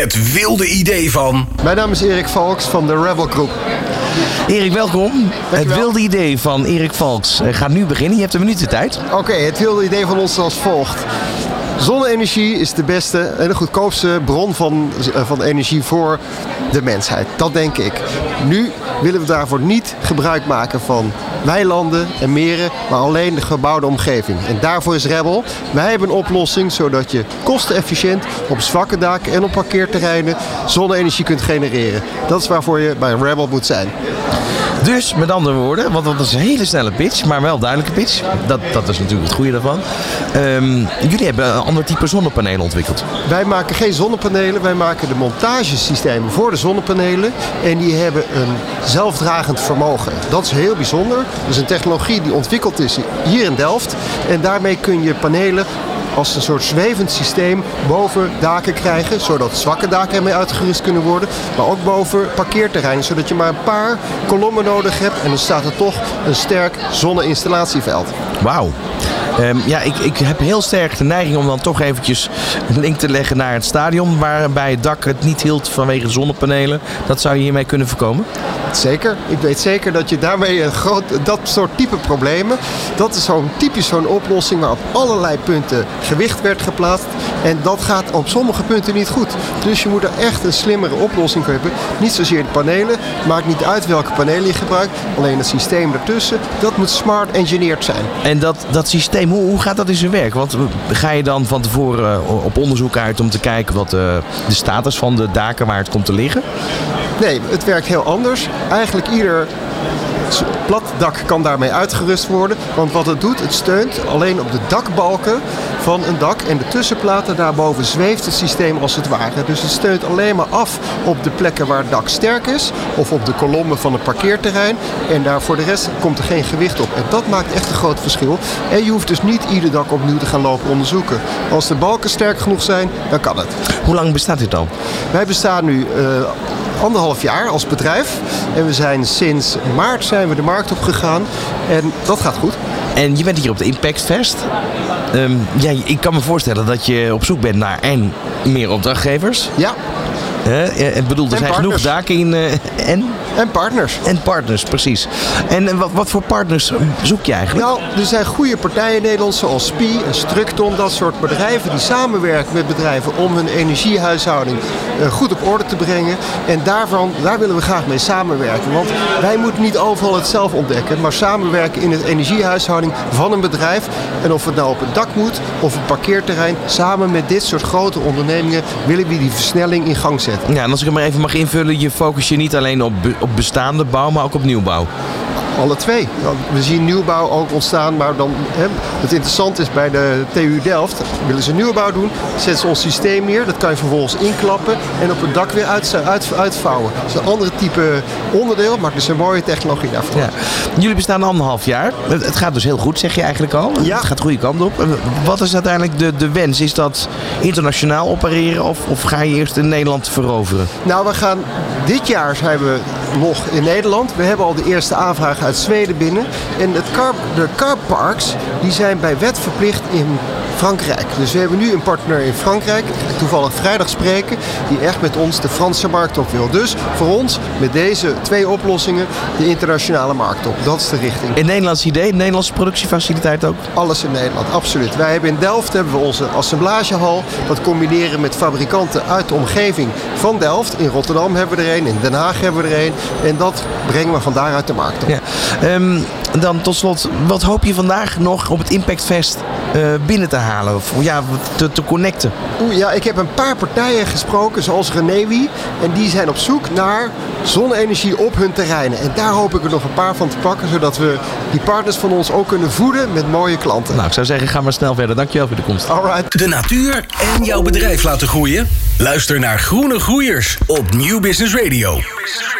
Het wilde idee van... Mijn naam is Erik Valks van de Rebel Groep. Erik, welkom. Het wilde idee van Erik Valks eh, gaat nu beginnen. Je hebt een minuut de tijd. Oké, het wilde idee van ons is als volgt. Zonne-energie is de beste en de goedkoopste bron van, eh, van energie voor de mensheid. Dat denk ik. Nu willen we daarvoor niet gebruik maken van weilanden en meren, maar alleen de gebouwde omgeving. En daarvoor is Rebel. Wij hebben een oplossing zodat je kostenefficiënt op zwakke daken en op parkeerterreinen zonne-energie kunt genereren. Dat is waarvoor je bij Rebel moet zijn. Dus met andere woorden, want dat is een hele snelle pitch, maar wel duidelijke pitch. Dat, dat is natuurlijk het goede daarvan. Ehm, jullie hebben een ander type zonnepanelen ontwikkeld. Wij maken geen zonnepanelen, wij maken de montagesystemen voor de zonnepanelen. En die hebben een zelfdragend vermogen. Dat is heel bijzonder. Dat is een technologie die ontwikkeld is hier in Delft. En daarmee kun je panelen als een soort zwevend systeem boven daken krijgen, zodat zwakke daken ermee uitgerust kunnen worden, maar ook boven parkeerterreinen, zodat je maar een paar kolommen nodig hebt en dan staat er toch een sterk zonne-installatieveld. Wauw. Ehm, ja, ik, ik heb heel sterk de neiging om dan toch eventjes een link te leggen naar het stadion. Waarbij het dak het niet hield vanwege zonnepanelen. Dat zou je hiermee kunnen voorkomen? Zeker. Ik weet zeker dat je daarmee een groot, dat soort type problemen. Dat is zo'n typisch zo'n oplossing waar op allerlei punten gewicht werd geplaatst. En dat gaat op sommige punten niet goed. Dus je moet er echt een slimmere oplossing voor hebben. Niet zozeer de panelen. Maakt niet uit welke panelen je gebruikt. Alleen het systeem ertussen. Dat moet smart engineered zijn. En dat, dat systeem hoe, gaat dat in zijn werk? Want ga je dan van tevoren eh, op onderzoek uit om te kijken wat eh, de status van de daken waar het komt te liggen? Nee, het werkt heel anders. Eigenlijk ieder plat dak kan daarmee uitgerust worden. Want wat het doet, het steunt alleen op de dakbalken van een dak. En de tussenplaten daarboven zweeft het systeem als het ware. Dus het steunt alleen maar af op de plekken waar het dak sterk is. Of op de kolommen van het parkeerterrein. En daar voor de rest komt er geen gewicht op. En dat maakt echt een groot verschil. En je hoeft dus niet ieder dak opnieuw te gaan lopen onderzoeken. Als de balken sterk genoeg zijn, dan kan het. Hoe lang bestaat dit dan? Wij bestaan nu uh, anderhalf jaar als bedrijf. En we zijn sinds maart zijn we de markt op gegaan. En dat gaat goed. En je bent hier op de Impact Fest. Um, ja, ik kan me voorstellen dat je op zoek bent naar en meer opdrachtgevers. Ja. Uh, ik bedoel, er zijn genoeg daken in. Uh, en? En partners. En partners, precies. En uh, wat, wat, voor partners zoek je eigenlijk? Nou, er zijn goede partijen in Nederland, zoals SPI en Structon, dat soort bedrijven die samenwerken met bedrijven om hun energiehuishouding goed op orde te brengen. En daarvan, daar willen we graag mee samenwerken. Want wij moeten niet overal het zelf ontdekken, maar samenwerken in het energiehuishouding van een bedrijf. En of het nou op het dak moet of het parkeerterrein, samen met dit soort grote ondernemingen willen we die versnelling in gang zetten. Ja, en als ik hem maar even mag invullen, je focus je niet alleen op, op bestaande bouw, maar ook op nieuwbouw. Alle twee. We zien nieuwbouw ook ontstaan, maar dan, hè, het interessante is bij de TU Delft, willen ze nieuwbouw doen, zetten ze ons systeem neer, dat kan je vervolgens inklappen en op het dak weer uit, uit, uitvouwen. Dat is een andere type onderdeel, maar het is een mooie technologie daarvoor. Ja. Jullie bestaan anderhalf jaar. Het gaat dus heel goed, zeg je eigenlijk al. Ja. Het gaat de goede kant op. Wat is uiteindelijk de, de wens? Is dat internationaal opereren of, of ga je eerst in Nederland veroveren? Nou, we gaan dit jaar zijn we nog in Nederland. We hebben al de eerste aanvraag uit Zweden binnen. En het de carparks die zijn bij wet verplicht in Frankrijk. Dus we hebben nu een partner in Frankrijk, toevallig vrijdag spreken, die echt met ons de Franse markt op wil. Dus voor ons met deze twee oplossingen de internationale markt op. Dat is de richting. In Nederlands idee, Nederlandse productiefaciliteit ook? Alles in Nederland, absoluut. Wij hebben in Delft hebben we onze assemblagehal. Dat combineren met fabrikanten uit de omgeving van Delft. In Rotterdam hebben we er een, in Den Haag hebben we er een. En dat brengen we van daaruit de markt op. Ja. Um, dan tot slot, wat hoop je vandaag nog op het Impact Fest uh, binnen te halen? Of ja, te, te connecten? Oeh, ja, ik heb een paar partijen gesproken, zoals Renewi. En die zijn op zoek naar zonne-energie op hun terreinen. En daar hoop ik er nog een paar van te pakken, zodat we die partners van ons ook kunnen voeden met mooie klanten. Nou, ik zou zeggen, ga maar snel verder. Dankjewel voor de komst. Alright. De natuur en jouw bedrijf laten groeien? Luister naar Groene Groeiers op Nieuw Business Radio. New Business Radio.